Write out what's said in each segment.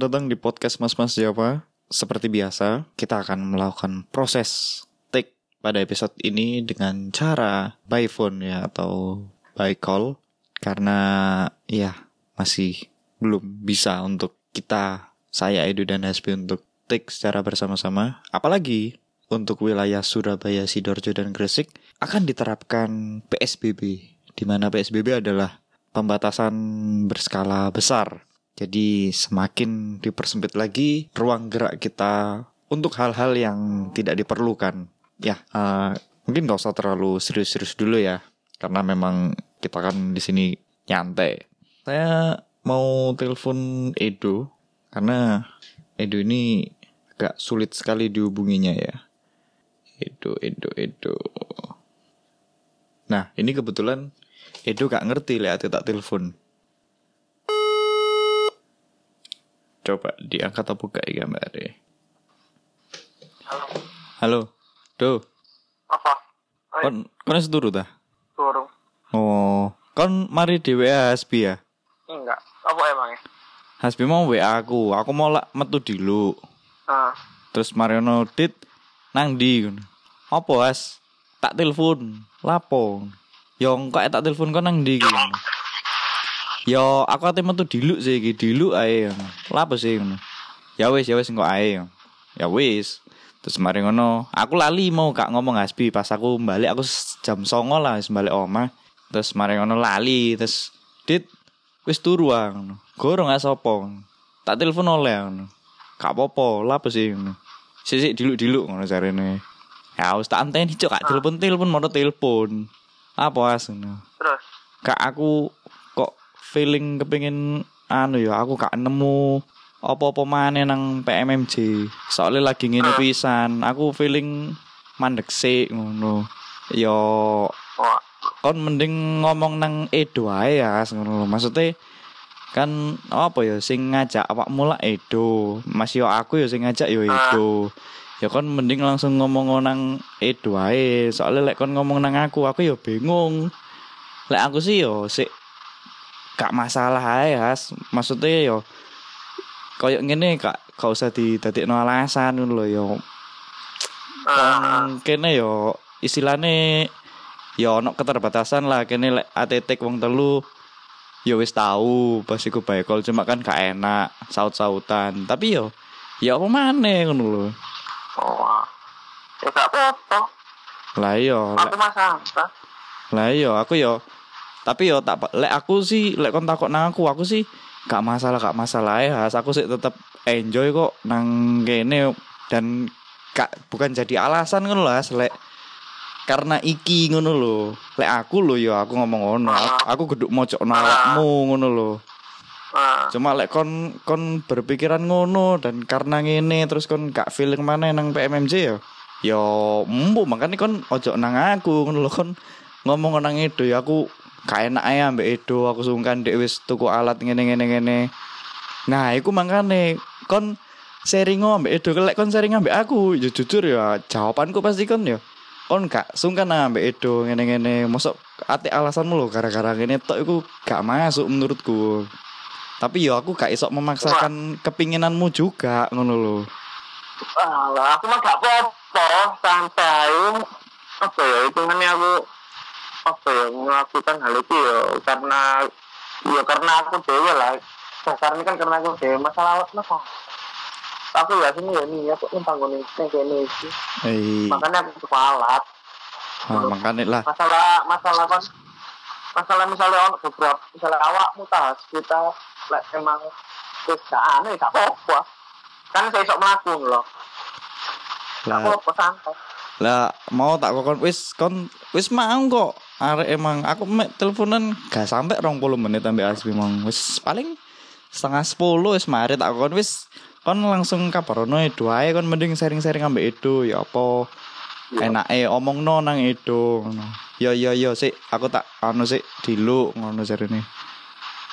datang di podcast Mas Mas Jawa. Seperti biasa, kita akan melakukan proses take pada episode ini dengan cara by phone ya atau by call karena ya masih belum bisa untuk kita saya Edu dan Hasbi untuk take secara bersama-sama. Apalagi untuk wilayah Surabaya, Sidoarjo dan Gresik akan diterapkan PSBB di mana PSBB adalah pembatasan berskala besar jadi semakin dipersempit lagi ruang gerak kita untuk hal-hal yang tidak diperlukan. Ya, uh, mungkin gak usah terlalu serius-serius dulu ya, karena memang kita kan di sini nyantai. Saya mau telepon Edo karena Edo ini agak sulit sekali dihubunginya ya. Edo, Edo, Edo. Nah, ini kebetulan Edo gak ngerti lihat tak telepon. Coba diangkat atau buka ya gambarnya. Halo. Halo. Do. Apa? Kon kon wis turu ta? turun. Oh, kon mari di WA Hasbi ya. Enggak. Apa emangnya? Hasbi mau WA aku. Aku mau lak metu dulu. Ah, Terus Mariono dit nang di. Apa Has? Tak telepon. Lapo? Yo kok tak telepon kon nang ndi ngono. Yo aku ate metu diluk sih iki, diluk ae. Lapo sih ngono. Ya wis, ya wis engko ae. Ya wis. Terus mari ngono, aku lali mau gak ngomong Hasbi pas aku balik aku jam songo lah balik omah. Terus mari ngono lali, terus dit wis turu ah ngono. Gorong sapa. Tak telepon oleh ngono. Gak apa-apa, lapo sih ngono. Sisik diluk-diluk ngono jarene. Ya wis tak anteni cok, gak telepon-telepon mau telepon. Apa as ngono. terus. Kak aku feeling kepengin anu ya aku gak nemu apa-apa maneh nang PMMJ. Soalnya lagi ngene pisan, aku feeling mandek sih ngono. Yo Wah, kon mending ngomong nang Edo ae ya ngono. Maksudnya kan apa ya sing ngajak awakmu lah Edo. Mas yo aku ya sing ngajak yo Edo. Ya kon mending langsung ngomong nang Edo ae. Soalnya lek kon ngomong nang aku, aku ya bingung. Lek aku sih yo sik gak masalah ae As. Maksudnya yo koyo ngene gak gak usah didadekno alasan ngono lho yo. ah, Wong kene yo istilahnya ya ono keterbatasan lah kene lek ATT wong telu ya wis tahu pas iku call cuma kan gak enak saut-sautan tapi yo ya apa maneh ngono lho wah. Ya gak apa-apa. lah iya Aku masalah. lah iya aku yo tapi yo tak lek aku sih lek kon takut nang aku aku sih gak masalah gak masalah ya aku sih tetep enjoy kok nang kene dan gak bukan jadi alasan ngono lah lek karena iki ngono lho. Lek aku lho yo aku ngomong ngono. Aku, geduk mojok awakmu ngono Ah, cuma lek kon kon berpikiran ngono dan karena ngene terus kon gak feeling mana nang PMMJ ya yo empu makanya kon ojo nang aku ngono lho kon ngomong nang Edo ya aku gak enak ae ambek Edo aku sungkan dek wis tuku alat ngene ngene ngene nah iku makane kon sharing ambek Edo lek kon sharing ambek aku ya jujur ya jawabanku pasti kon ya kon gak sungkan ambek Edo ngene ngene mosok ate alasanmu lho gara-gara ngene tok iku gak masuk menurutku tapi yo aku gak isok memaksakan kepinginanmu juga ngono lho. alah, aku mah gak apa-apa. Santai. Apa ya, hitungannya aku apa ya melakukan hal itu ya karena ya karena aku dewa lah. Dasarnya kan karena aku dewa masalah apa aku ya sini ya nih aku numpang gue nih ini sih. Eh, makanya aku suka alat ah, makanya lah. masalah masalah kan masalah misalnya ono beberapa misalnya awakmu tas kita lek emang gak aneh gak apa-apa. Kan saya sok melakukan loh. Gak apa-apa santai lah mau tak kon wis kon wis mau kok. Arek emang aku mek teleponan gak sampai 20 menit sampai asli mong. Wis paling setengah 10 wis mari tak kon wis kon langsung kabarono Edo ae kon mending sharing-sharing ambek Edo ya apa enake omongno nang Edo ngono. Yo yo yo sik aku tak anu sik diluk ngono jarene.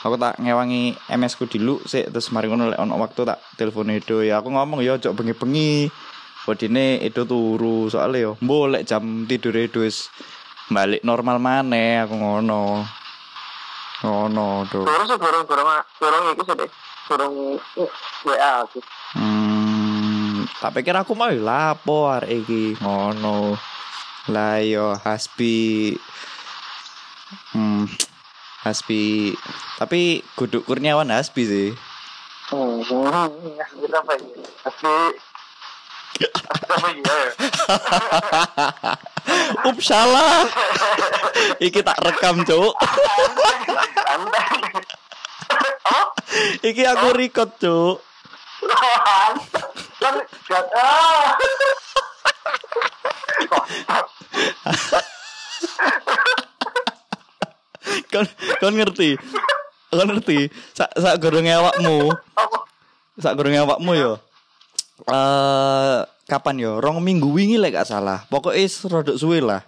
Aku tak ngewangi MS ku diluk sik terus mari ngono lek ono waktu tak telepon Edo ya aku ngomong yo cok bengi-bengi. Wedine Edo turu soalnya yo boleh jam tidur wis balik normal maneh aku ngono. Ngono tuh. Sih durung durung durung iku sih deh. Durung WA aku. Hmm, tak pikir aku mau lapo arek iki ngono. Lah yo Hasbi Hmm, Hasbi tapi kudu Kurniawan Hasbi sih. Hmm, kita apa Up salah. iki tak rekam, Cuk. Iki aku record, Cuk. kan. Kon ngerti? Kon ngerti? Sak sak gorenge awakmu, Apa? sak gorenge awakmu yo. Eh kapan yo? Rong minggu wingi lek gak salah. Pokoknya rodok suwe lah.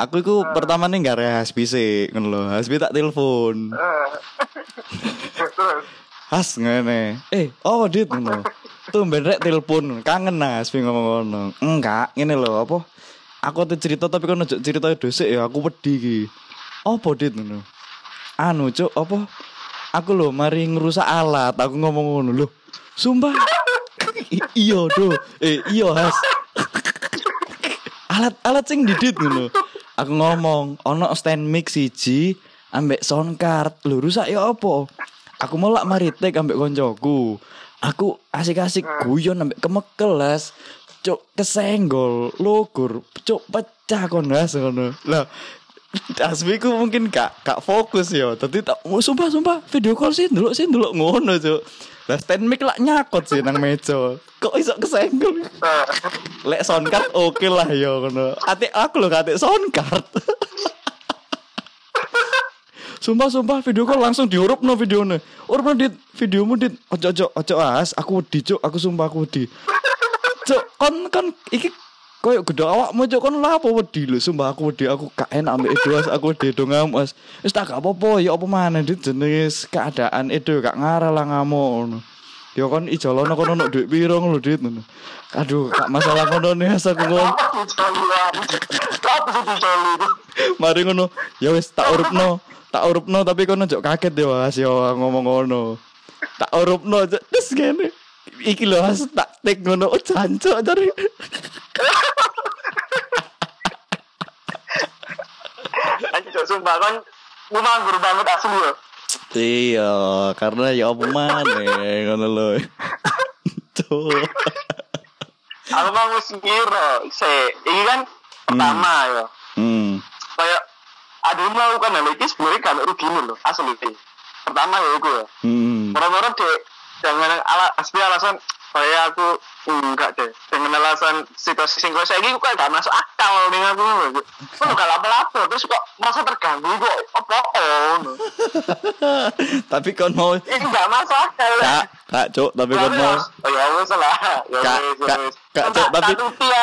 Aku iku pertama nih gak Hasbi sih, ngono lho. Hasbi tak telepon. Eh. Terus. Has ngene. Eh, oh dit ngono. Tuh rek telepon, kangen nah Hasbi ngomong ngono. Enggak, ngene lho apa? Aku tuh cerita tapi kan ojo cerita dhisik ya, aku wedi iki. Apa dit ngono? Anu, Cuk, apa? Aku lho mari ngerusak alat, aku ngomong ngono lho. Sumpah. I- iya, do. Eh, iya, Has. alat-alat sing didit ngono. Aku ngomong, ono stand mic siji ambek sound card. Lho rusak ya apa? Aku mau lak mari tek ambek koncoku. Aku asik-asik guyon ambek kemekel las. Cuk kesenggol, logur, cuk pecah kon las ngono. Lah Asmi ku mungkin gak gak fokus ya. Tadi tak oh, sumpah sumpah video call sih dulu sih dulu ngono cuk. Lah stand mic lak nyakot sih nang meja. Kok iso kesenggol? Lek sound card oke lah ya ngono. Ate aku lho kate sound card. sumpah sumpah video call langsung diurup no videonya. Urup no dit videomu dit. Ojo ojo ojo as. Aku wedi cuk. Aku sumpah aku wedi. Cuk kon kon iki koyo gede awakmu cuk kon lha apa wedi lho sumpah aku wedi aku gak enak ambek as aku wedi do ngamuk as. Wis tak gak apa-apa ya apa maneh jenis keadaan Edo gak ngarah lah ngamuk ngono. Ya kon ijolono kono ono duit piro ngono dit ngono. Aduh, gak masalah ngono nih aku ngono. Mari ngono. Ya wis tak urupno. Tak urupno tapi kono njok kaget ya Mas ya ngomong ngono. Tak urupno terus kene. Iki lho tak tek ngono. Oh jancuk dari. Anjir, sumpah kan Gue nganggur banget asli ya Iya, karena ya apa maneh ngono lho. Cuk. Aku mau ngira se Ini kan pertama ya Hmm. Kayak Ada yang melakukan hal ini sebenarnya ada rugi loh Asli Pertama ya itu ya Hmm. Orang-orang deh Dengan ala, asli alasan Kayak aku Enggak deh Dengan alasan situasi sing saya ini kok gak masuk akal dengan aku. Kok gak lapo-lapo Terus kok merasa terganggu kok Apa oh tapi kon mau Ini gak masuk akal Kak, kak Cuk, tapi kon mau Oh ya wis lah. Ya Kak, ya Kak. Kak, Kan Cuk, tak- tapi- ya.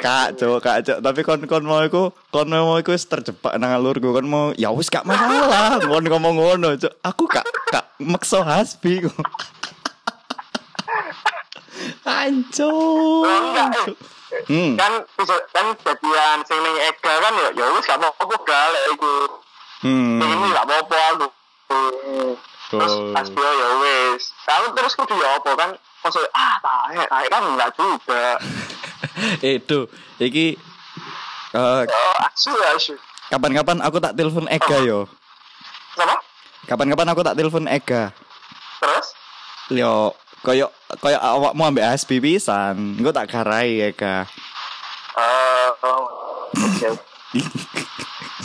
Kak, Cuk, kak Cuk, tapi kon kon mau iku kon mau iku terjebak nang alurku kon mau ya wis gak masalah kon ngomong ngono Cuk. Aku gak gak makso hasbi kok. Oh, eh. Hmm. Kan bisa kan jadian sing ning Ega kan ya ya wis gak apa-apa gak lek iku. Hmm. Sing ini gak apa-apa aku. Terus Oh. pas dia ya wis. Tapi terus kudu ya apa kan maksud ah tahe tahe kan enggak juga. Itu iki eh, Oh, asu asu. kapan-kapan aku tak telepon Ega yo. Apa? Kapan-kapan aku tak telepon Ega. Terus? Yo koyo koyo awakmu ambek Hasbi pisan. Engko tak garai Ega. Eh, oh. Oke.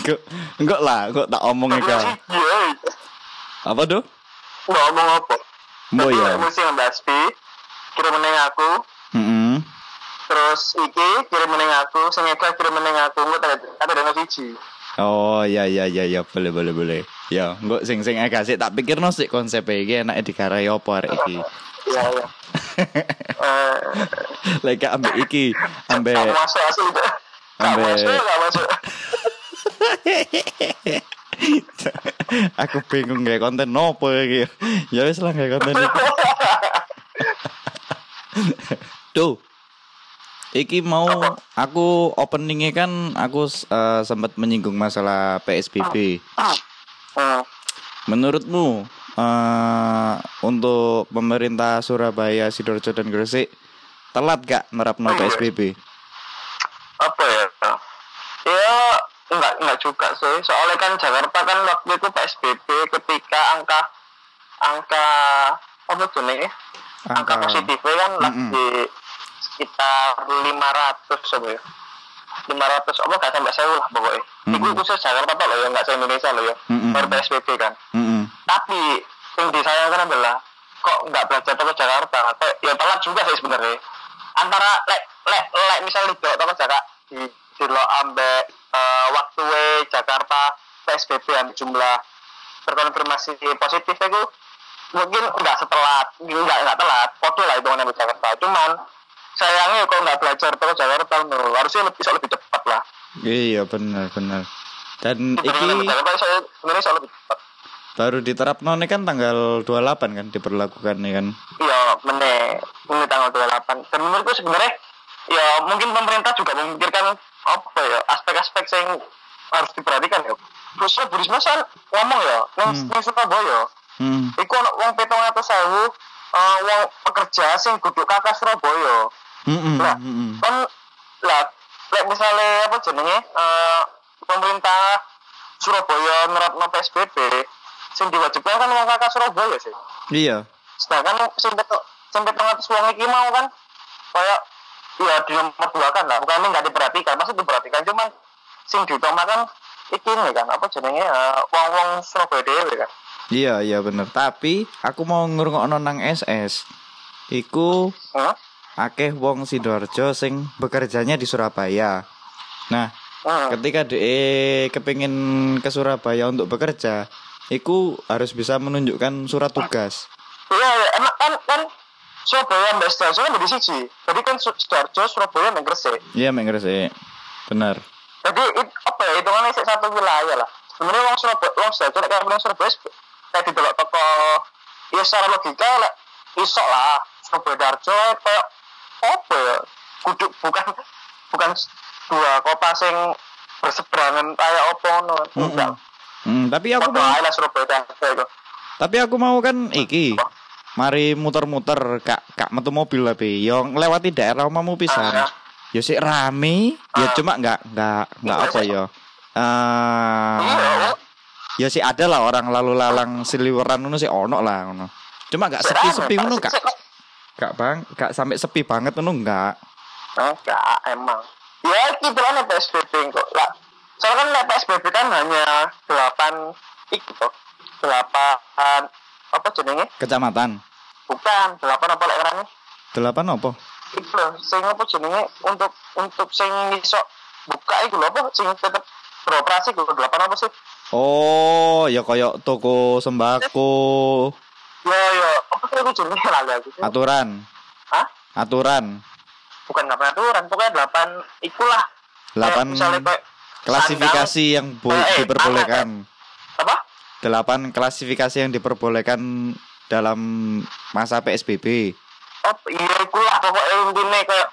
Enggak, enggak lah, kok tak omong Ega. Iya. Apa tuh? Nggak ngomong apa? Tapi ya. mesti ngambil Aspi, kirim meneng aku, Heeh. terus iki kirim meneng aku, sing kirim meneng aku, engko tak ada dana siji. Oh iya iya iya iya boleh boleh boleh. Ya, enggak sing sing Ega sih tak pikir no sih konsep iki enake digarai opo arek iki. Iya, iya. Eh, gak ambek iki, ambek gak masuk asli. Gak gak masuk. aku bingung kayak konten nopo iki. Ya wis lah kayak konten iki. Tuh. Iki mau aku openingnya kan aku uh, sempat menyinggung masalah PSBB. Eh, Menurutmu eh untuk pemerintah Surabaya, Sidoarjo dan Gresik telat gak nerapno iya. PSBB? apa ya ya enggak enggak juga sih soalnya kan Jakarta kan waktu itu PSBB ketika angka angka apa tuh nih angka, Angka- positifnya kan Mm-mm. lagi sekitar 500 coba ya 500 apa gak sampai saya lah pokoknya. Itu Mm-mm. khusus Jakarta pak loh ya? Nggak se Indonesia loh ya. Mm-mm. baru PSBB kan. Mm-mm. tapi yang disayangkan adalah kok nggak belajar toko Jakarta? Kayak ya telat juga sih sebenarnya. Antara lek lek lek misalnya di toko Jakarta di di lo ambek eh, waktu we Jakarta PSBB yang jumlah terkonfirmasi positif itu mungkin nggak setelat nggak nggak telat. Foto lah hitungannya di Jakarta. Cuman sayangnya kok nggak belajar toko Jakarta no. harusnya lebih bisa lebih cepat lah Iya benar benar. Dan iki Jakarta saya sebenarnya lebih cepat baru diterapno nih kan tanggal 28 kan diperlakukan nih kan. Iya, meneh ini tanggal 28. Dan menurutku sebenarnya ya mungkin pemerintah juga memikirkan apa ya aspek-aspek yang harus diperhatikan ya. Terus Bu Risma kan ngomong ya, nang Hmm. Surabaya, Hmm. iku ono wong 700.000 eh wong pekerja sing kudu kakak Surabaya. Lah, mm-mm. kan lah lek misalnya apa jenenge eh pemerintah Surabaya nerapno PSBB sing diwajibkan kan wong kakak Surabaya sih Iya. sedangkan sampai sampai tengah atas uang iki mau kan kayak ya di nomor dua kan lah bukan nggak diperhatikan masih diperhatikan cuman sing diutamakan iki nih kan apa jenenge eh, wong wong Surabaya dewe kan Iya, iya bener. Tapi aku mau ngrungokno nang SS. Iku hmm? akeh wong Sidoarjo sing bekerjanya di Surabaya. Nah, Hmm. ketika DE kepingin ke Surabaya untuk bekerja, iku harus bisa menunjukkan surat tugas. iya iya emang kan kan Surabaya mbak Sidoarjo kan dari siji jadi kan Sidoarjo Surabaya Gresik Iya, mek sih. Bener. jadi it- apa ya hitungannya satu wilayah lah sebenarnya wong Surabaya wong Sidoarjo kayak bilang Surabaya kayak di delok toko ya secara logika lek iso lah Surabaya Darjo kayak apa ya kudu bukan bukan dua kota sing berseberangan kayak apa ngono enggak Hmm, tapi aku Kota mau lah Surabaya itu tapi aku mau kan iki. Mari muter-muter kak kak metu mobil tapi yo ngelewati daerah omamu pisan. Ah. Yo sik rame, ya Ah. cuma nggak nggak nggak Iya, apa sih. yo. Ya sih ada lah orang lalu lalang seliweran ngono sih ono lah ngono. Cuma gak sepi-sepi ngono kak. Gak bang, gak sampai sepi banget ngono enggak. Enggak, emang. Ya, itu kan PSBB kok. Lah, soalnya kan PSBB kan hanya delapan itu. Delapan apa jenenge? Kecamatan. Bukan, delapan apa lek ngarane? Delapan apa? Iku lho, sing apa jenenge untuk untuk sing iso buka iku lho apa sing tetep beroperasi iku delapan apa sih? Oh, ya koyok toko sembako, Ya ya, apa sih iku jenenge lali aku. aturan, Hah? aturan, Bukan delapan aturan, pokoknya delapan ikulah. delapan Kayak misalnya kayak klasifikasi yang bo- Eh, eh, diperbolehkan. apa? Delapan klasifikasi yang diperbolehkan dalam masa PSBB. oh iya iku lah pokoknya intinya kayak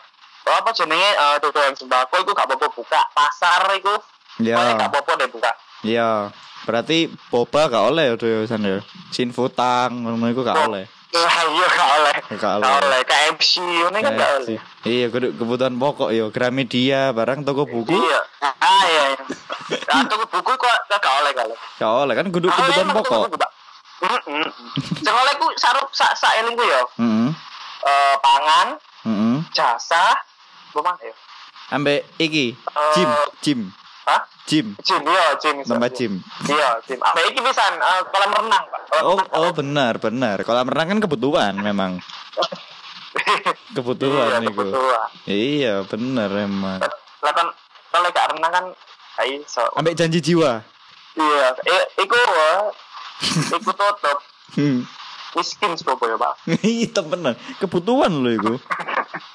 apa jenenge eh dodolan sembako iku gak apa-apa buka pasar iku Ya. gak apa-apa deh buka Iya, berarti boba gak oleh udah san ya. Sinfutang ngono iku gak oleh. ya iya gak oleh Gak gak oleh. oleh KFC ini kan gak Eh, oleh. Iya, kudu kebutuhan pokok yo. Gramedia, barang toko buku iya ah iya iya nah toko buku kok gak oleh gak oleh gak oleh kan kudu Ah, kebutuhan emang toko pokok. Heeh. Sing oleh ku sarup sak sak elingku ya. Heeh. Eh pangan, Heeh. jasa, apa ya? Ambek iki, Eh, gym, gym, Hah? gym, Gym, iya, gym. tempat gym. Iya, gym. Apa iki pisan eh, kolam renang, Pak. Kolam Oh, renang. oh benar, benar. Kolam renang kan kebutuhan memang. Kebutuhan iya, niku. kebutuhan. Iya, benar emang. Lah kan kalau gak renang kan gak iso. Ambek janji jiwa. Iya, eh, iku iku tutup Hmm. Miskin Surabaya, Pak. Itu benar. Kebutuhan loh iku.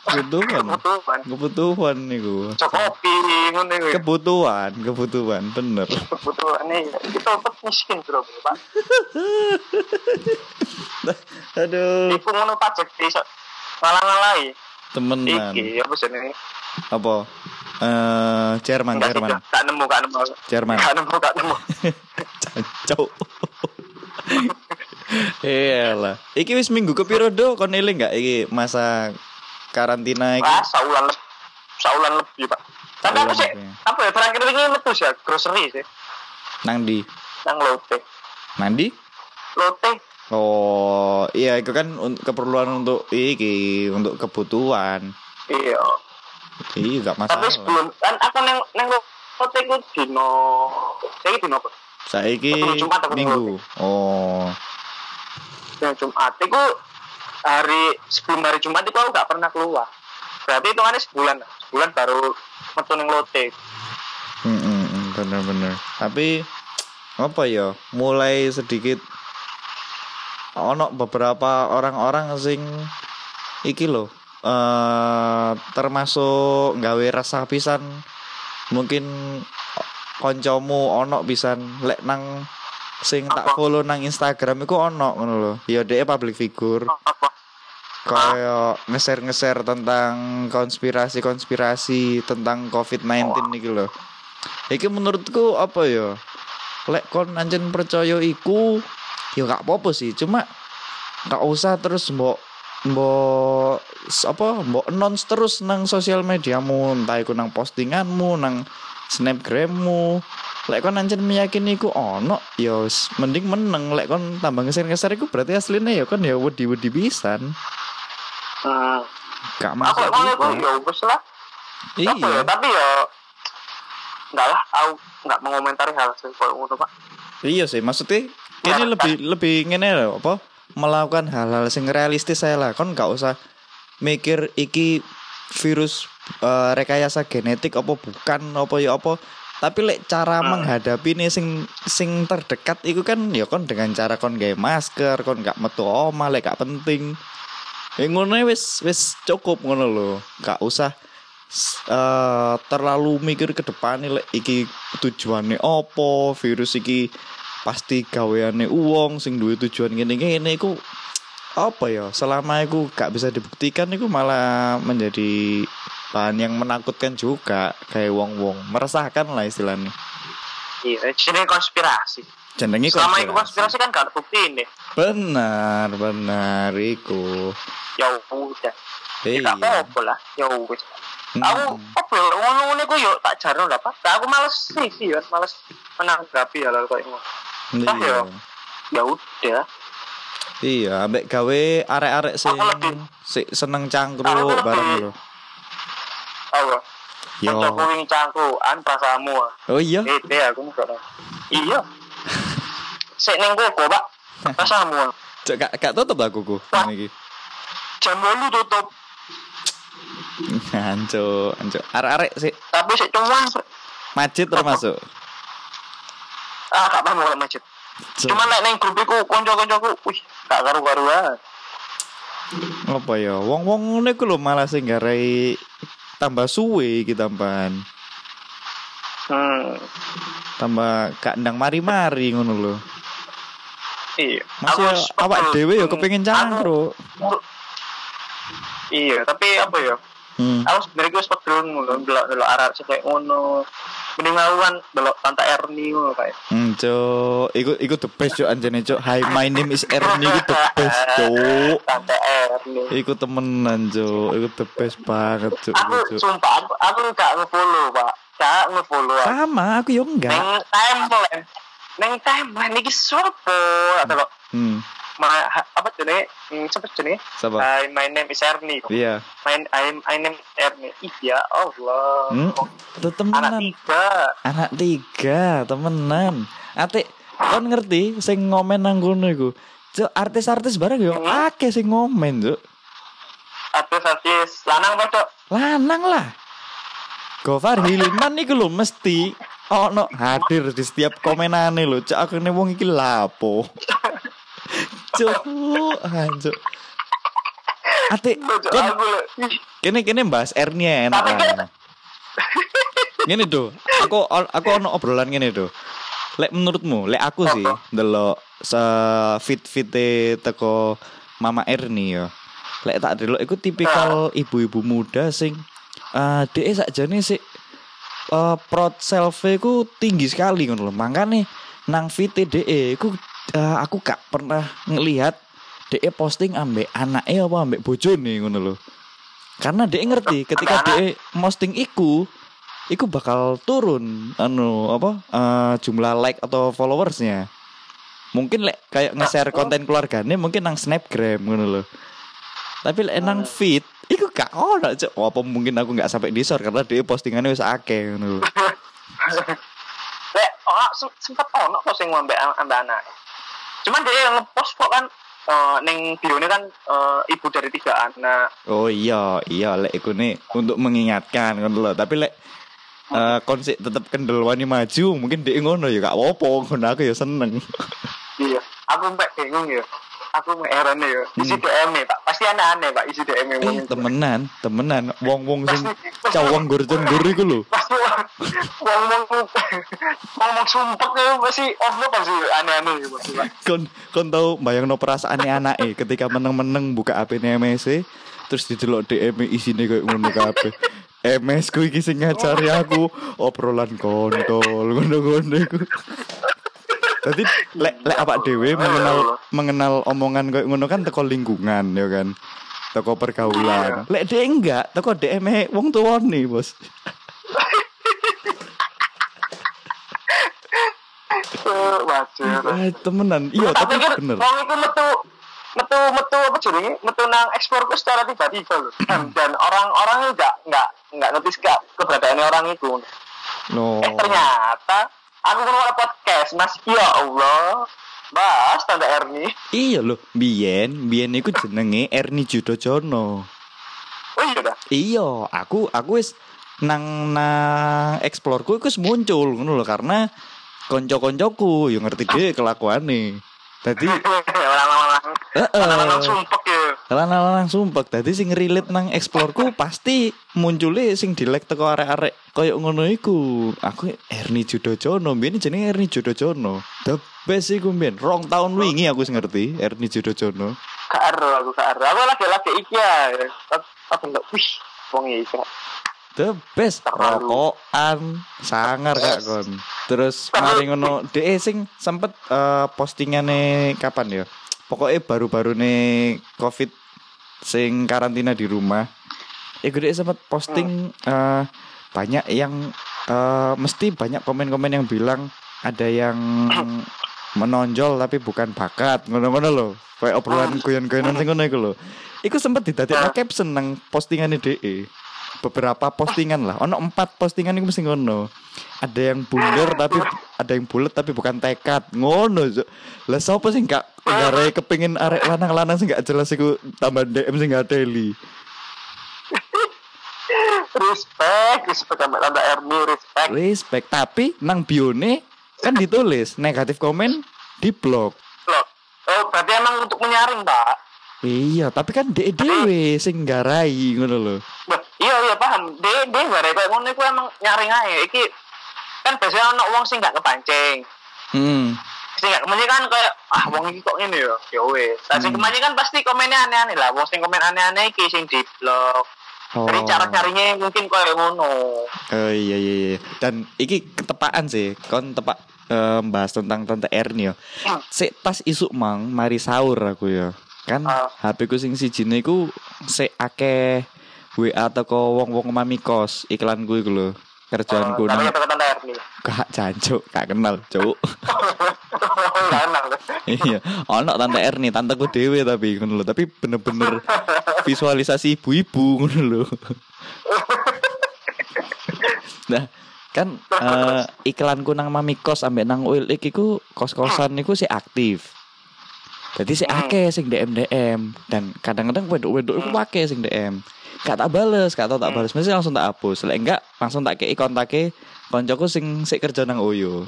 Kebutuhan. Kebutuhan. Kebutuhan niku. Cokopi ngono iku. Kebutuhan, kebutuhan, bener. Kebutuhan nih. Itu tutup miskin Surabaya, Pak. Aduh, Iku ngono pajak iso ngalang-ngalai. temenan. Iki apa jenenge? Apa? Eh, Jerman, Jerman. Gak nemu, gak nemu. Jerman. Gak nemu, gak nemu. Iyalah. Iki wis minggu ke piro do kon eling gak iki masa karantina iki? Wah, saulan lebih. Saulan lebih, Pak. Tapi aku sih, apa ya, terakhir ini metu ya, grocery sih. Nang di. Nang lote. Mandi? Lote. Oh, iya itu kan un- keperluan untuk iki, untuk kebutuhan. Iya. Iya gak Tapi masalah. sebelum, kan aku nang, nang lote ku dino, saya dino apa? Saiki minggu. Oh. Yang Jumat itu hari sebelum hari Jumat itu aku gak pernah keluar. Berarti hitungannya sebulan, sebulan baru metu nang lote. Mm, bener-bener. Tapi apa ya? Mulai sedikit ono beberapa orang-orang sing iki loh eh termasuk gawe rasa pisan mungkin koncomu ono pisan lek nang sing tak follow nang Instagram iku ono ngono lho. Ya dhek public figure Apa? kayak ngeser-ngeser tentang konspirasi-konspirasi tentang COVID-19 iki lho. Iki menurutku apa ya? Lek kon anjen percaya iku ya gak apa-apa sih, cuma gak usah terus mbok mbok apa mbok announce terus nang sosial mediamu, entah iku nang postinganmu, nang snapgrammu. Lek kon anjen meyakini iku ono, ya mending meneng. Lek kon tambah ngeser-ngeser iku berarti aslinya ya kon ya wedi-wedi pisan. Hmm. Gak Aku masuk emang itu juga. ya wis lah. Apa ya, Iya. tapi ya enggak lah, aku enggak mengomentari hal seperti itu, Pak. Iya sih, maksudnya ini lebih lebih ngene lho, apa? Melakukan hal-hal sing realistis saya lah. Kon gak usah mikir iki virus eh, rekayasa genetik apa bukan apa ya apa. Tapi lek cara Hmm. menghadapi nih sing sing terdekat itu kan ya kon dengan cara kon gawe masker, kon gak metu omah lek gak penting. Ya ngono wis wis cukup ngono lho. Gak usah eh, terlalu mikir ke depan lek iki tujuannya opo virus iki pasti gaweane uang sing duwe tujuan gini gini iku apa ya selama iku gak bisa dibuktikan iku malah menjadi bahan yang menakutkan juga kayak wong wong meresahkan lah istilahnya Iya, ini konspirasi. jenenge Selama itu konspirasi. konspirasi kan gak bukti ini. benar benar iku Ya udah. Ya iya gak apa-apa lah. Ya wis. Mm. Aku apa ya ngono-ngono iku yo tak jarno lah, Pak. Aku males sih sih, ya, males menanggapi hal-hal kayak ngono. Ah, iya ya. Ya udah. iya ambek gawe arek-arek sing Aku lebih- sing seneng cangkruk bareng lho Apa? yo Kancaku wingi cangkruan prasamu. oh iya Ede aku enggak tahu. Iya. Sik ning koko, Pak. Prasamu. Cok, gak, gak tutup lah kuku ini Jam 8 tutup. Anco, anco. Arek-arek sih Tapi sik cuman macet termasuk. ah gak paham kalau macet. Cok, Cuman nek ning grup iku kanca-kancaku, wih, gak karu-karuan. apa ya? Wong-wong ngene ku lho malah sing garai tambah suwe iki tambahan. Hmm. Tambah gak ndang mari-mari ngono lho. Iya. Masih ya, awak dhewe ya kepengin cangkruk. Iya, tapi apa ya? Hmm. Aku sebenarnya gue pegel ngono, delok delok arah ngono. Mending aku kan delok Tante Erni ngono kayak. Hmm, Cok. Iku iku the best cok anjene cok. Hi, my name is Ernie iku the best cok. Tante Erni. Iku temenan cok. Iku the best banget cok. Aku sumpah aku, aku gak nge-follow, Pak. Gak nge-follow. Sama, aku yo enggak. Neng timeline. Neng timeline iki sopo? Atau lo Hmm. ma, apa jenenge? Hmm, siapa jenenge? Siapa? Hi, my name is Erni. Iya. My, I, I name Erni. Iya, Allah. Hmm. Itu Anak temenan. tiga. anak tiga temenan ate kon ngerti sing ngomen nang kono iku Cuk, artis-artis bareng yo Hmm. akeh sing ngomen cuk Artis-artis lanang kok, lanang lah Gofar Hilman iku lho mesti ono hadir di setiap komenane lho cuk aku wong iki lapo cuk anjuk ate. Ih, kene kene bahas Ernia enak Tapi kan- lah. Ngene do, aku aku ono obrolan ngene do. Lek menurutmu, lek aku sih delok se fit fite teko Mama Erni ya. Lek tak delok iku tipikal ibu-ibu muda sing eh dhek sakjane sik eh prot selfie ku tinggi sekali ngono lho. Makane nang fit dhek iku eh, aku gak pernah ngelihat DE posting ambek anaknya apa ambek bojone ngono lho. Karena DE ngerti ketika DE posting iku iku bakal turun anu apa eh, jumlah like atau followersnya. Mungkin lek kayak nge-share konten keluarganya mungkin nang Snapgram ngono lho. Tapi lek nang feed iku gak cok. Oh, apa mungkin aku gak sampai disor karena DE postingannya wis akeh ngono. Lek oh, sem- sempet ono kok sing ambek ambek anak. Cuman dia ngepost kok kan eh, ning bione kan eh, ibu dari tiga anak. Oh iya, iya lek iku nih untuk mengingatkan ngono lho. Tapi lek eh konsep tetep kendel wani maju, mungkin dhek ngono ya gak apa-apa, ngono aku ya seneng. Iya. Aku mbak bingung ya. Aku mbak heran ya. Isi Hmm. DM -nya, Pak. Pasti aneh-aneh Pak isi DM -nya. Eh, temenan, temenan. Wong-wong sing cawang gur-gur iku lho. Pasti ngomong ngomong sumpek ya pasti ono pasti aneh-aneh ya pasti Pak. Kon kon tau bayangno perasaane anake ketika meneng-meneng buka HP MSC terus didelok DM isine koyo ngono kabeh. MS ku iki sing ngajari aku obrolan kontol ngono-ngono iku. Dadi lek lek awak dhewe mengenal mengenal omongan koyo ngono kan teko lingkungan ya kan. Teko pergaulan. Lek dhek enggak, teko DM -e wong tuwane, Bos. Eh, Wajar. Ah, temenan. Iya, tapi pikir bener. wong iku metu metu metu apa jenenge metu nang ekspor ku secara tiba-tiba loh dan, dan orang-orang enggak enggak enggak notice ke keberadaan orang itu No. eh ternyata aku ngeluar podcast mas. Ya Allah. Bahas tanda Erni Iya loh, biyen, biyen iku jenenge Erni Judojono. oh iya dah? Iya, aku aku wis nang nang explore-ku iku muncul ngono lho karena konco-koncoku yo ngerti dhewe kelakuane. Dadi orang-orang. Heeh. orang-orang sumpek ya Lanang-lanang sumpek dadi sing relate nang explore-ku pasti muncule sing dilek teko arek-arek koyo ngono iku. Aku Erni Judojono, biyen jenenge Erni Judojono. The best iku biyen. Rong tahun wingi aku wis ngerti Erni Judojono. ero aku ero aku lagi-lagi iki ya aku enggak wih wong iki The best rokokan sangar gak kon. Terus mari ngono DE sing sempet eh, postingane kapan ya? Pokoknya baru-baru nih Covid sing karantina di rumah. Iku DE sempet posting eh, banyak yang eh, mesti banyak komen-komen yang bilang ada yang menonjol tapi bukan bakat ngono-ngono lho. Kayak obrolan guyon-guyonan sing ngono iku lho. Iku sempet didadekno caption nang postingane DE beberapa postingan lah. Ono empat postingan itu mesti ngono. Ada yang bundar tapi ada yang bulat tapi bukan tekad. Ngono. Lah sapa sing gak ngare kepengin arek lanang-lanang sing gak jelas iku tambah DM sing gak teli. respect respect sama Erni respect Respect tapi nang bione kan ditulis negatif komen di blog. loh oh berarti emang untuk menyaring pak Iya, tapi kan dek dewe sing garai ngono lho. Bah, paham dia dia ada kayak ngono iku emang nyaring aja iki kan biasanya ono wong sing gak kepancing Hmm. sing gak kepancing kan kayak ah wong iki kok ngene ya ya wes nah sing Hmm. kepancing kan pasti komennya aneh-aneh lah wong sing komen aneh-aneh iki sing di blog Oh. jadi cara nyarinya mungkin kayak ngono Oh iya iya iya. Dan iki ketepaan sih. Kon tepak eh, bahas tentang tante Erni ya. Sik pas isuk mang mari sahur aku ya. Kan Ah. HP ku sing sijine iku sik akeh WA teko wong-wong mami kos iklan iku lho. Nang kata tanda Erni gak jancuk, gak kenal, cuk. Iya, ono tante Erni, tanteku dhewe tapi ngono lho. Tapi bener-bener visualisasi ibu-ibu ngono lho. nah, kan eh, iklanku nang Mami Kos ambek nang Oil iku kos-kosan niku sih aktif. Jadi sih akeh sing DM DM dan kadang-kadang wedok-wedok iku akeh sing DM. Gak tak bales, gak tau tak bales, mesti langsung tak hapus. Lek enggak langsung tak kei kontake koncoku sing sik kerja nang Oyo.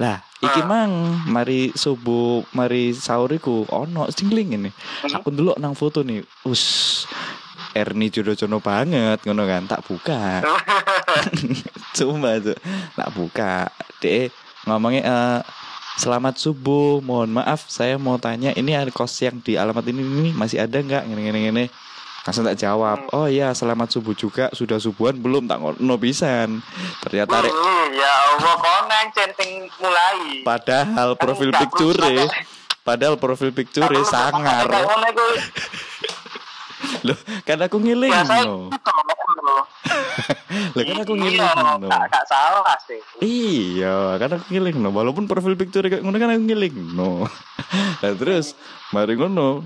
Lah, iki mang mari subuh, mari sahur iku ono sing link ini. Aku ndelok nang foto nih. Us Erni jodoh-jodoh banget ngono kan, tak buka. Cuma tuh tak buka. Dek ngomongnya eh, selamat subuh, mohon maaf saya mau tanya ini ada kos yang di alamat ini ini masih ada nggak? Gini gini gini. Langsung tak jawab oh iya selamat subuh juga. Sudah subuhan belum? Tak ngono pisan. Ternyata rek Wih, ya Allah centeng mulai? Padahal profil nggak picture padahal profil picture sangar iku loh kan aku ngiling no itu loh. Kan aku Iya, ngiling no gak salah sih. Iya, kan aku ngiling no. Walaupun profil picture kayak ngono kan aku ngiling no. Nah terus, mari ngono.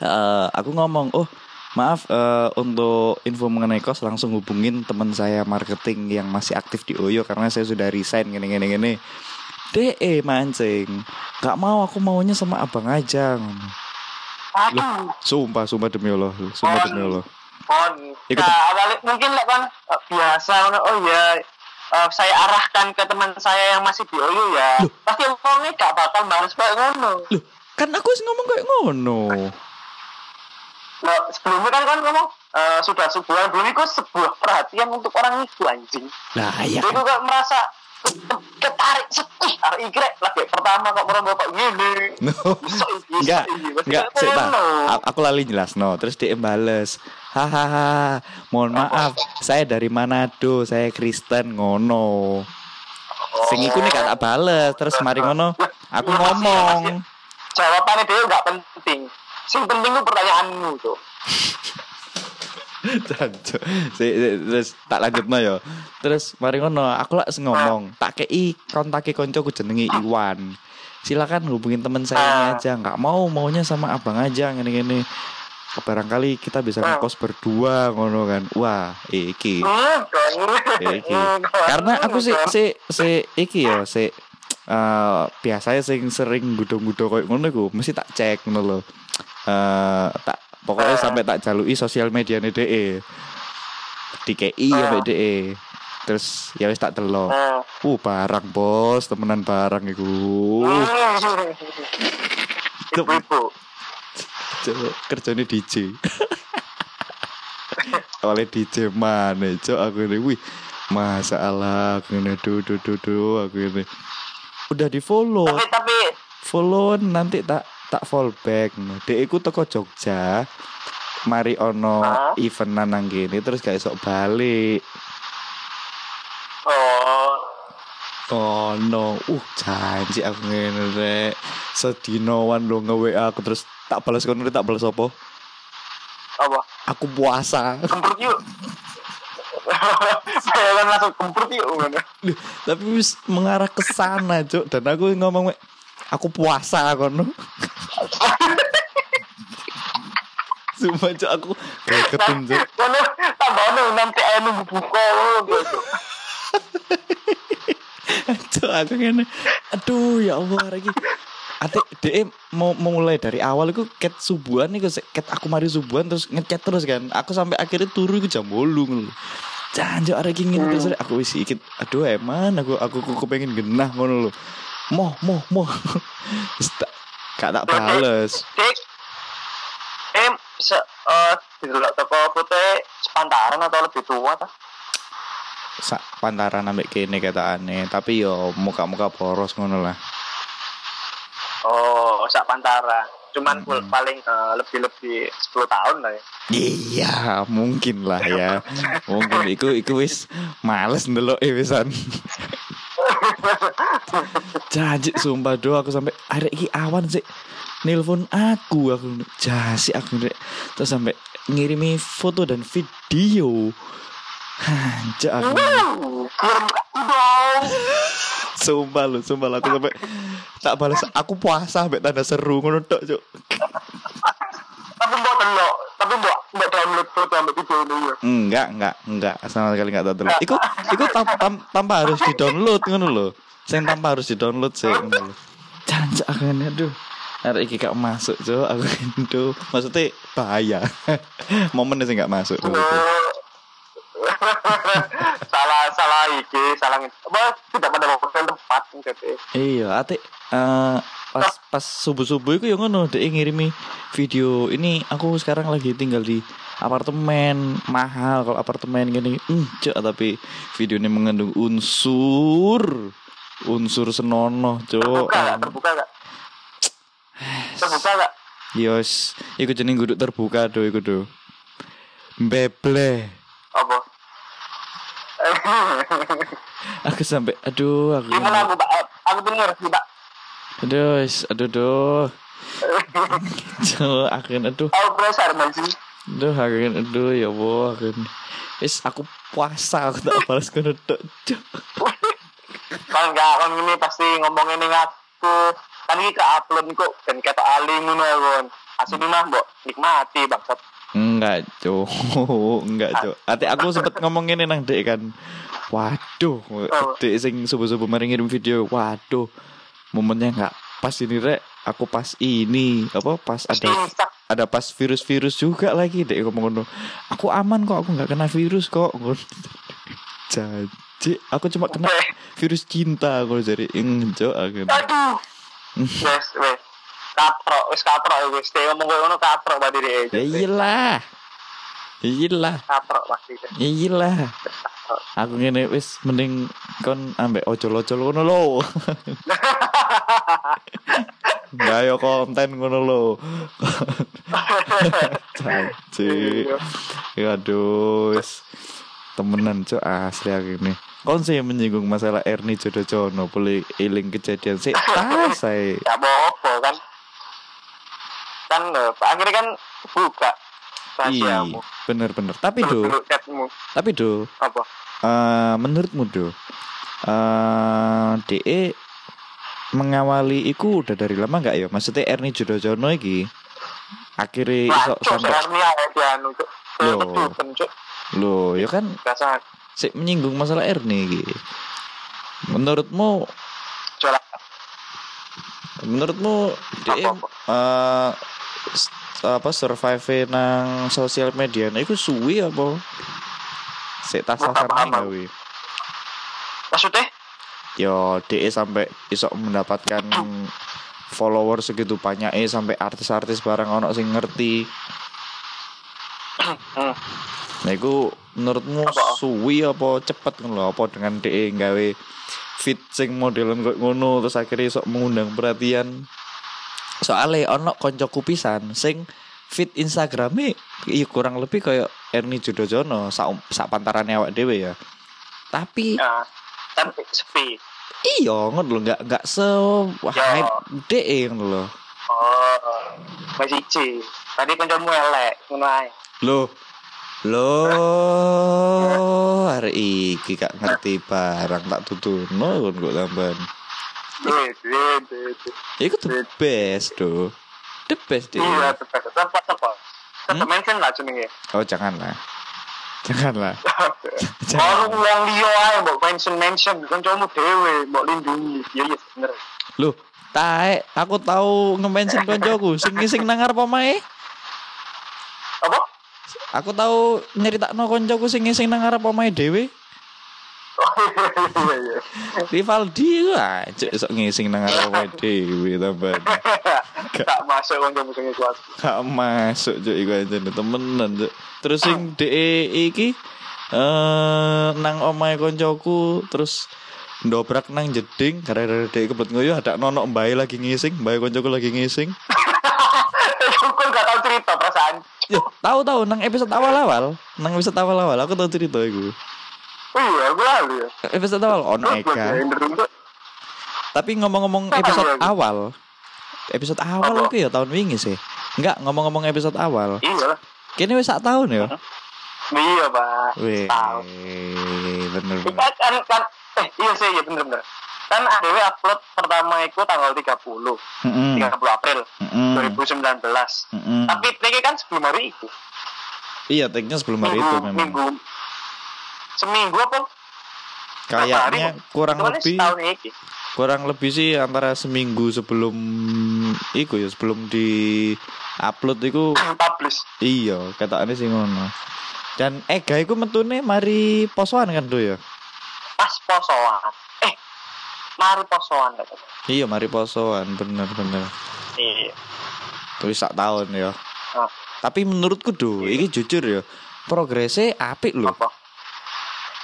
eh, aku ngomong, oh maaf eh, untuk info mengenai kos langsung hubungin teman saya marketing yang masih aktif di Oyo karena saya sudah resign gini gini gini. DE mancing, nggak mau aku maunya sama abang aja. aduh Sumpah, sumpah demi Allah, sumpah demi Allah. kon Ikut- nah mungkin lah kan eh, biasa oh ya eh, saya arahkan ke teman saya yang masih di OYO ya. Pasti ngomongnya gak bakal balas kayak ngono. Loh, kan aku sih ngomong kayak ngono. Nah, sebelumnya kan kan ngomong eh, sudah sebulan belum itu sebuah perhatian untuk orang itu anjing Lah ya. Jadi kok merasa ketarik setih hari iki rek lagi pertama kok meronggo kok gini No. Enggak, enggak, kayak sik tak. ngono. A- Aku lali jelas no. Terus dia bales. Hahaha, mohon maaf, saya dari Manado, saya Kristen ngono. Sing iku nih gak tak bales, terus mari ngono, aku Iya, ngomong. jawabannya dia nggak penting sing penting itu pertanyaanmu tuh. Si- si- terus tak lanjut no yo. Terus mari ngono, aku lak ngomong, tak kei kontake koncoku jenenge Iwan. Silakan hubungin teman saya ini aja, nggak mau maunya sama abang aja gini-gini. Barangkali kita bisa ngekos berdua ngono kan. Wah, iki. Iki. Karena aku sih si si iki yo, si eh biasanya sing sering gudo-gudo koyo ngono iku mesti tak cek ngono lho. Eh tak pokoknya Ah. sampai tak jalui sosial media DE. Di KI Ah. sampai DE. Terus ya wis tak delok. Hmm. Uh, barang bos, temenan barang iku. Ibu-ibu. DJ. Oleh DJ mana, cok aku ini, wih, masalah aku ini, duh, duh, duh, duh, aku ini. Udah di follow, tapi tapi follow nanti tak tak fallback. Dek iku teko Jogja, mari ono Hah? eventan nang kene terus gak esok balik. oh Oh no, uh janji aku ngene rek. Sedinoan lo nge aku terus tak balas kono tak balas apa? apa Aku puasa. kemprut yuk saya kan langsung kemprut yuk Tapi wis mengarah ke sana, Cuk. Dan aku ngomong "Mek, aku puasa kono. Sumpah Cuk aku gregetin Cuk. Kono tambah ono nanti ayo nunggu buka. Cuk aku ngene. Aduh ya Allah lagi. Ate DM mau mau mulai dari awal itu ket subuhan iku sik ket aku mari subuhan terus ngechat terus kan. Aku sampai akhirnya turu iku jam 8 ngono. Janjo arek iki ngene terus aku wis ikit aduh eman aku aku aku pengen genah ngono lho. Moh moh moh. Gak tak bales. Em se eh didelok toko foto sepantaran atau lebih tua ta? Sak pantaran ambek kene katane, tapi yo muka-muka boros ngono lah. Oh, sak pantaran. Cuman Hmm. paling eh, lebih-lebih 10 tahun lah ya. Iya, mungkin lah ya. Mungkin iku iku wis males ndelok e wisan. Janji sumpah do aku sampai arek iki awan sih nelpon aku aku jasi aku Rek. terus sampai ngirimi foto dan video. Hancur aku. Sumpah lu, sumpah lu, aku sampai tak balas aku puasa sampai tanda seru ngono tok, Cuk. Tapi mbok delok, tapi mbok mbok download foto ambek video ini ya. Enggak, enggak, enggak, sama sekali enggak tahu Iku iku tam- tam- tanpa harus di-download ngono lho. Sing tanpa harus di-download sih ngono lho. Ini aduh. Arek iki gak masuk, Cuk. Aku itu maksudnya bahaya. Momennya sih gak masuk. dulu, salah salah iki, salah apa tidak pada waktu tepat gitu. Iya, ate eh, pas pas subuh-subuh itu yang ngono dia ngirimi video ini aku sekarang lagi tinggal di apartemen mahal kalau apartemen gini hmm, cok tapi video ini mengandung unsur unsur senonoh cok Terbuka? Terbuka nggak? Terbuka nggak? yos ikut jeneng guduk terbuka do ikut do Beble. Apa? Aku sampai aduh aku. Gimana aku, Pak? Eh, Aku denger sih, Pak. Aduh, aduh, aduh. Cuk, akhirnya aduh. Aku pressure masih. Aduh, akhirnya aduh ya Allah, akhirnya. Is aku puasa aku tak balas kono tok. Cuk. Kan enggak kan ini pasti ngomongin ini aku. Kan ini ke upload kok dan kata ali ngono ya, kon. Asli mah mbok nikmati bangsat. Enggak, Cuk. Enggak, Cuk. Ati aku sempet ngomong ini nang Dek kan. Waduh, Dek sing subuh-subuh mari ngirim video. Waduh. Momennya enggak pas ini, Rek. Aku pas ini, apa pas ada ada pas virus-virus juga lagi dek ngomong ngono. Aku aman kok, aku nggak kena virus kok. Jadi aku cuma kena virus cinta aku jadi enjo aku. Aduh. Wes, wes. Katrok, wes katrok wes. Dia ngomong koyo ngono katrok berarti dia. Ya iyalah. Ya iyalah. Katrok pasti. Ya iyalah. Aku ngene wis mending kon ambek ojol-ojol ngono lho. Gayo konten ngono lho. Caci. Ya aduh. wis. Temenan cok asli aku ini. Kon sih menyinggung masalah Erni Jodojono boleh eling kejadian sih tas saya. Ya apa kan. Kan eh, akhirnya kan buka Iya, bener-bener. Tapi do, tapi do, Apa? eh menurutmu do, eh DE mengawali iku udah dari lama nggak ya? Maksudnya Erni Jodojono iki akhirnya iso sampai cok. lo ya kan sik menyinggung masalah Erni iki. Menurutmu menurutmu eh, s- apa survive nang sosial media nah iku suwi apa? Sik tasan aku. gawe. Maksudnya? Yo, DE sampai iso mendapatkan follower segitu banyak eh sampai artis-artis barang ono sing ngerti. Nah, iku menurutmu Apa? suwi apa cepet ngono apa dengan DE gawe fit sing modelan kok ngono terus akhirnya iso mengundang perhatian. Soale ono koncoku pisan sing fit Instagrame iya kurang lebih kayak Erni Jodojono sak sak pantarannya awak dhewe ya. Tapi Ya. Tapi sepi. Iya, ngono lho, enggak enggak se hype DE ngono lho. Oh. Masih C. Tadi kancamu elek. Ngono ae. Loh. Loh, hari iki gak ngerti barang tak tuturno kon kok duit. duit. Iku the best do. The best deh. Iya, tepat. Tepat, tepat. Tetep Hmm? mention lah jenenge. Oh. Janganlah. Baru Jangan. uang liyo ae mbok mention mention kancamu dhewe mbok lindungi. Iya, iya bener. Loh, taek, aku tahu nge-mention koncoku sing sing nang ngarep omahe. Apa? Aku tahu nyeritakno koncoku sing sing nang ngarep omahe dhewe. Rivaldi lah, cek sok ngising nang arep omahe dhewe tambahan. Tak masuk kancamu sing kuat. Gak masuk cuk iku aja temenan cuk. Terus sing DE iki eh nang omahe koncoku terus ndobrak nang jeding gara-gara DE kebet ngoyo ada nonok mbae lagi ngising, mbae koncoku lagi ngising. Gak tau cerita perasaan. Ya, tahu tahu nang episode awal-awal, nang episode awal-awal aku tahu cerita iku. Oh iya, aku lalu ya. Episode awal on Eka. Tapi ngomong-ngomong episode awal, episode awal itu ya tahun wingi sih. Enggak, ngomong-ngomong episode awal. Iya. Kini wis sak tahun ya. Iya, Pak. Wih, Tahu. bener bener. kan, kan, eh iya sih, iya bener bener. Kan ADW upload pertama itu tanggal 30, Mm-mm, 30 April mm-mm, 2019. mm-mm. Tapi tag kan sebelum hari itu. Iya, tagnya sebelum hari itu Minggu, memang. minggu seminggu apa? Kayaknya kurang Itu lebih kurang lebih sih antara seminggu sebelum iku ya sebelum di upload iku Publish. iya katanya sih ngono. Dan Ega iku metune mari posoan kan tuh ya. Pas posoan. Mari posoan. Iya, mari posoan bener-bener. Iya. Terus sak tahun ya. Ah. Tapi menurutku do, ini jujur ya, progresnya apik loh. Apa?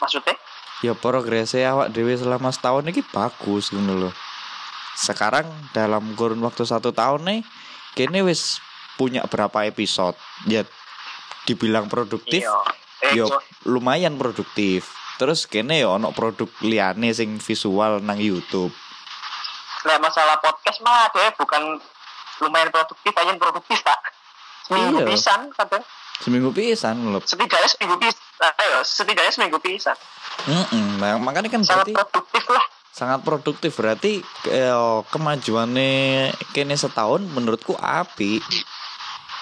Maksudnya? Ya progresnya awak dewe selama setahun ini bagus gitu loh. Sekarang dalam kurun waktu satu tahun nih, kini wis punya berapa episode. Ya dibilang produktif Iya. Eh, yo yo. lumayan produktif terus kene yo ono produk liane sing visual nang YouTube Lah masalah podcast mah deh bukan lumayan produktif aja produktif tak. Seminggu Iya. pisan kadang. seminggu pisan lho Setidaknya seminggu pisan. Ayo, setidaknya seminggu pisan. Mm-mm, nah, makanya kan Sangat berarti produktif lah. sangat produktif berarti eh, kemajuannya kene setahun menurutku api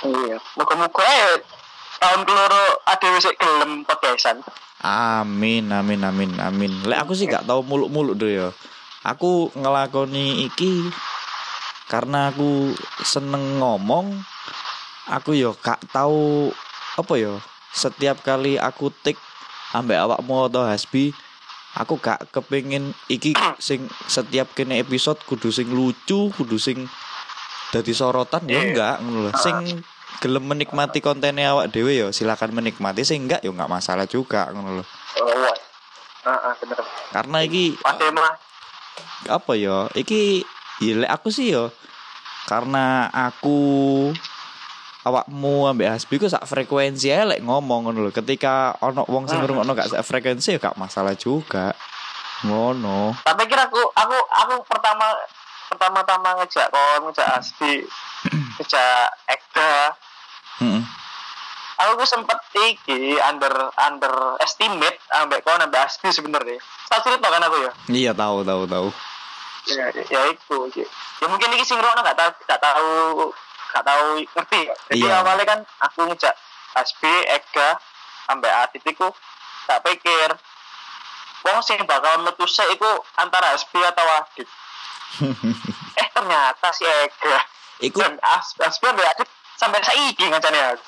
Iya. Ya tahun keloro ada wis gelem podcastan. amin amin amin amin lek aku sih gak tahu muluk-muluk deh ya aku ngelakoni iki karena aku seneng ngomong aku yo gak tahu apa yo setiap kali aku tik ambek awakmu atau hasbi aku gak kepengin iki sing setiap kene episode kudu sing lucu kudu sing dadi sorotan ya Iya. enggak ngono sing gelem menikmati kontennya awak dhewe ya silakan menikmati. Sing enggak ya enggak masalah juga ngono lho. Oh, wah. Heeh, bener. karena iki apa ya? Iki ya lek aku sih ya karena aku awakmu ambek Hasbi ku sak frekuensi ae lek ngomong ngono lho. Ketika ono wong sing Hmm. ngrungokno gak sak frekuensi ya gak masalah juga. Ngono. Tapi kira aku aku aku pertama pertama-tama ngejak kon ngejak Asbi ngejak Eka Heeh. aku ku sempet iki under under estimate ambek kon ambek Asbi sebenarnya. Tak cerita kan aku ya? Iya tahu tahu tahu. Ya, ya itu sih. ya mungkin ini sing ngrokno gak tahu gak tahu gak tahu ngerti. Jadi Iya. awalnya kan aku ngejak Asbi Ega ambek Adit iku tak pikir. Wong sing bakal metu sik iku antara Asbi atau Adit eh ternyata si Ega. Iku dan As Asbi ambek Adit sampai saiki ngancane aku.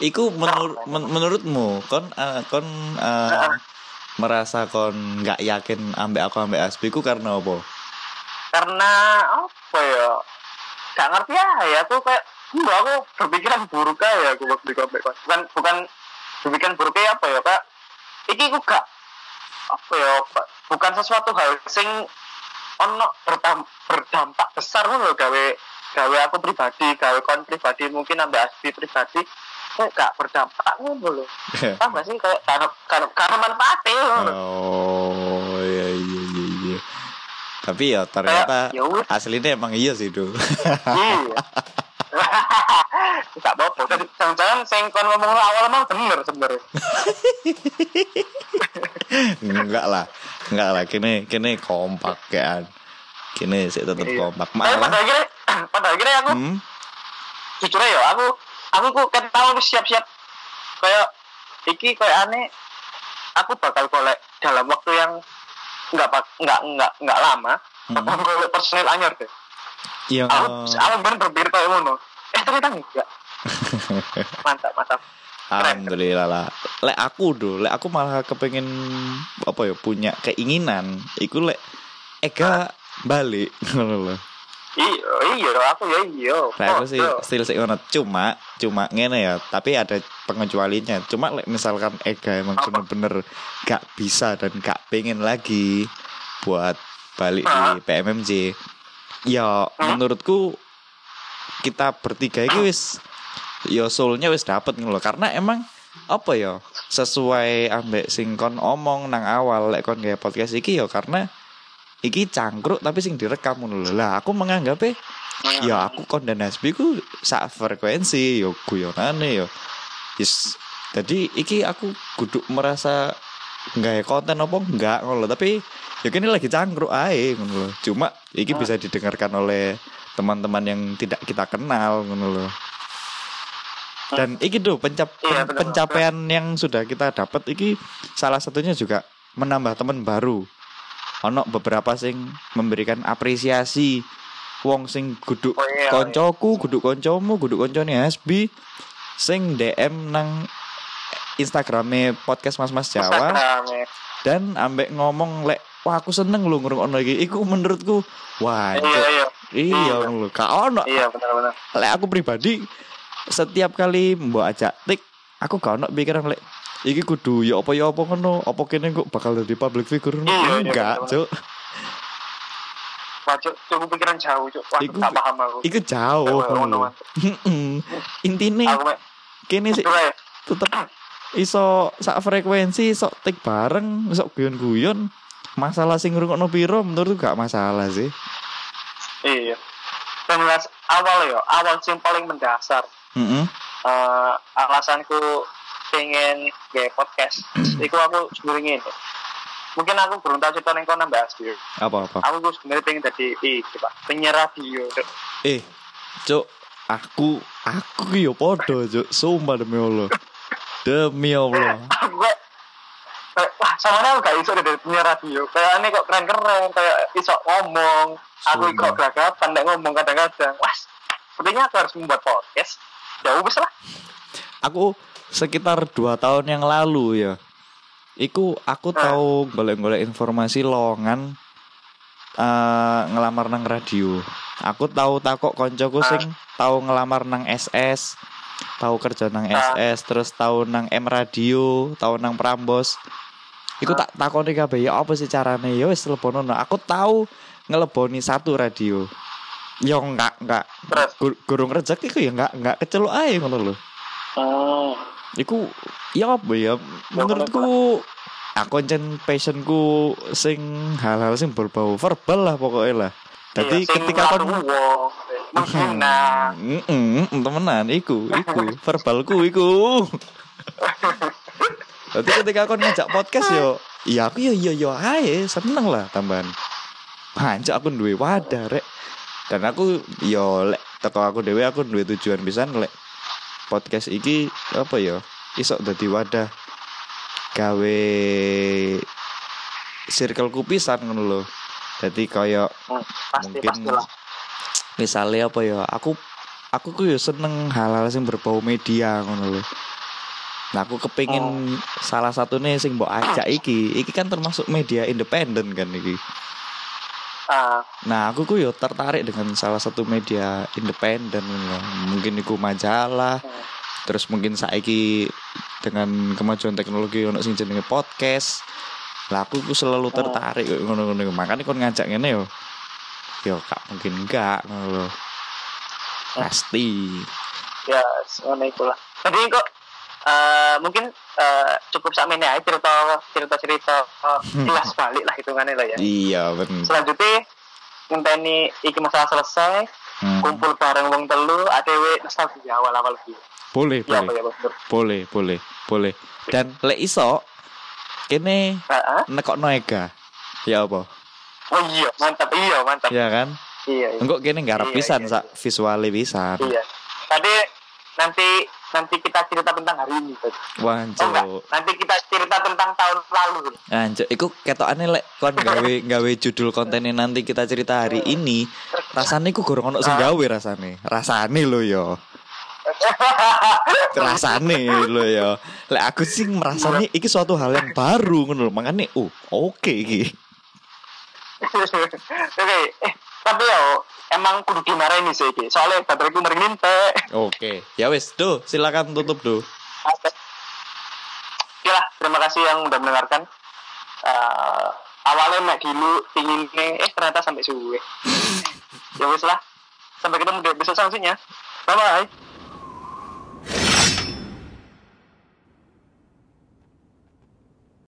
Iku menur, men- menurutmu kon eh, kon Heeh. merasa kon nggak yakin ambek aku ambek Hasbi ku karena apa? Karena apa ya? Gak ngerti ya ya aku kayak Mbak aku berpikiran buruk aja aku waktu kompek bukan bukan berpikiran buruk ya apa ya kak? Iki aku gak apa ya bukan sesuatu hal sing ono berdam- berdampak besar loh gawe gawe aku pribadi gawe kon pribadi mungkin ambek asbi pribadi kayak gak berdampak ngono loh paham gak sih kayak karena karena karena manfaatnya oh iya iya iya iya. Tapi ya ternyata Kayak, ya aslinya emang iya sih tuh Iya. Gak apa-apa. Jangan-jangan kon ngomong awal emang bener sebenarnya. enggak lah enggak lah kini kini kompak kan kini sih tetap Iya. kompak Tapi pada malah akhirnya, pada akhirnya aku hmm? jujur ya aku aku kok kan tahu siap-siap kayak iki kayak aneh aku bakal golek dalam waktu yang nggak pak nggak nggak nggak lama Hmm. bakal golek personil anyar deh yang aku aku bener berpikir kayak eh ternyata enggak mantap mantap Alhamdulillah lah. Lek aku do, lek aku malah kepengen apa ya punya keinginan. Iku lek Ega balik ngono lho. iya iya aku ya iya Lek aku sih still sih ngono. Cuma cuma ngene ya, tapi ada pengecualinya. Cuma lek misalkan Ega emang bener-bener gak bisa dan gak pengen lagi buat balik di PMMJ. Ya menurutku kita bertiga ini wis ya soulnya wis dapet ngono. Karena emang apa ya sesuai ambek sing kon omong nang awal lek kon gawe podcast iki ya karena iki cangkruk tapi sing direkam ngono. Lah aku menganggap Hmm. ya aku kon dan Hasbi ku sak frekuensi yo guyonane yo. Yes. Jadi iki aku kudu merasa nggak konten apa enggak ngono tapi ya kini lagi cangkruk ae ngono. Cuma iki Hmm. bisa didengarkan oleh teman-teman yang tidak kita kenal ngono lho. Dan iki tuh pencap Iya, pencapaian yang sudah kita dapat iki salah satunya juga menambah teman baru. Ono beberapa sing memberikan apresiasi. Wong sing guduk Oh, iya, koncoku, guduk koncomu, guduk koncone Hasbi sing DM nang Instagramnya podcast Mas Mas Jawa. Instagram, dan ambek ngomong lek wah aku seneng lu ngrungokno iki. Iku menurutku wah iya iya iya Iya. lho gak ono iya benar-benar lek aku pribadi setiap kali mbok ajak tik aku gak ono pikiran lek iki kudu ya apa ya apa ngono apa kene kok bakal jadi public figure ngono. Iya, iya, enggak cuk Wah, Cuk, pikiran jauh, Cuk. Wah, Iku- gak paham aku. iku jauh intine kene sih ya. tetep iso sak frekuensi sok tik bareng sok guyon-guyon masalah sing ngrungokno piro menurut gak masalah sih iya. Mas awal ya awal sing paling mendasar. Heeh. eh alasanku pengen gaya podcast. Iku aku sebenarnya ini. Mungkin aku belum tahu cerita yang kau nambah apa apa? Aku gue sebenarnya pengen jadi iki pak penyiar radio eh cuk aku aku yo podo cuk. Sumpah demi Allah. Demi Allah. Aku kayak wah sama aku gak iso dari penyiar radio. Kayak ini kok keren keren kayak iso ngomong. Aku kok gagapan nek ngomong kadang-kadang. Wah sepertinya aku harus membuat podcast. Ya wes lah. Aku sekitar dua tahun yang lalu ya. Iku aku tahu golek-golek informasi lowongan eh ngelamar nang radio. Aku tahu takok koncoku sing tahu ngelamar nang SS, tahu kerja nang SS, terus tahu nang M radio, tahu nang Prambos. Iku tak takoni kabeh ya apa sih carane? Ya wis teleponono. Aku tahu ngeleboni satu radio. Ya enggak enggak gurung rezeki ku ya enggak enggak kecelok ae ngono lho. hmm. Iku ya apa ya menurutku aku encen passionku sing hal-hal sing berbau verbal lah pokoknya lah. Jadi Iya, ketika kon menghina Heeh, temenan iku, iku verbalku iku. Jadi ketika kon ngajak podcast yo, iya aku yo yo yo ae seneng lah tambahan. Pancak aku duwe wadah rek. Dan aku yo lek teko aku dhewe aku duwe tujuan pisan lek podcast iki apa ya iso dadi wadah gawe circle pisan ngono lho. Jadi kayak Hmm, pasti mungkin pasti lah misalnya apa ya aku aku ku ya seneng hal-hal sing berbau media ngono lho nah aku kepingin salah satu nih sing mbok ajak iki. Iki kan termasuk media independen kan iki. Ah, nah aku ku yo tertarik dengan salah satu media independen ngono mungkin iku majalah terus mungkin saiki dengan kemajuan teknologi ono sing jenenge podcast. Lah aku ku selalu tertarik kok ngono-ngono makanya kon ngajak ngene yo. Yo gak mungkin enggak ngono lho. Pasti. Ya semuanya itulah jadi kok eh, mungkin eh, cukup sama ini aja cerita cerita cerita jelas balik lah hitungannya lah ya. Iya bener. Selanjutnya ngenteni iki masalah selesai Hmm. kumpul bareng wong telu ADW nostalgia awal-awal gitu boleh ya apa boleh ya boleh boleh boleh. Dan lek iso kene Heeh. nekokno ega. Ya apa? Oh iya mantap. Iya mantap. Ya kan? Iya iya. engkau kene ngarep Iya, pisan iya, sak visuale pisan. Iya. Tadi nanti nanti kita cerita tentang hari ini Bud. oh enggak wanjo nanti kita cerita tentang tahun lalu Anjo, iku ketokane lek kon gawe gawe judul kontennya nanti kita cerita hari ini, rasane iku gorong ono sing gawe rasane. Rasane lho yo. Rasane lho yo. Lek aku sih merasane iki suatu hal yang baru ngono lho. Makane oh, oke iki. oke eh tapi ya emang kudu dimarahin sih iki soalnya bateraiku mering teh Oke. Ya wis, do, silakan tutup do. Oke lah, terima kasih yang udah mendengarkan. Eh, awalnya mek dulu pinginnya, eh ternyata sampai suwe. ya wis lah. Sampai ketemu di episode selanjutnya. Bye bye.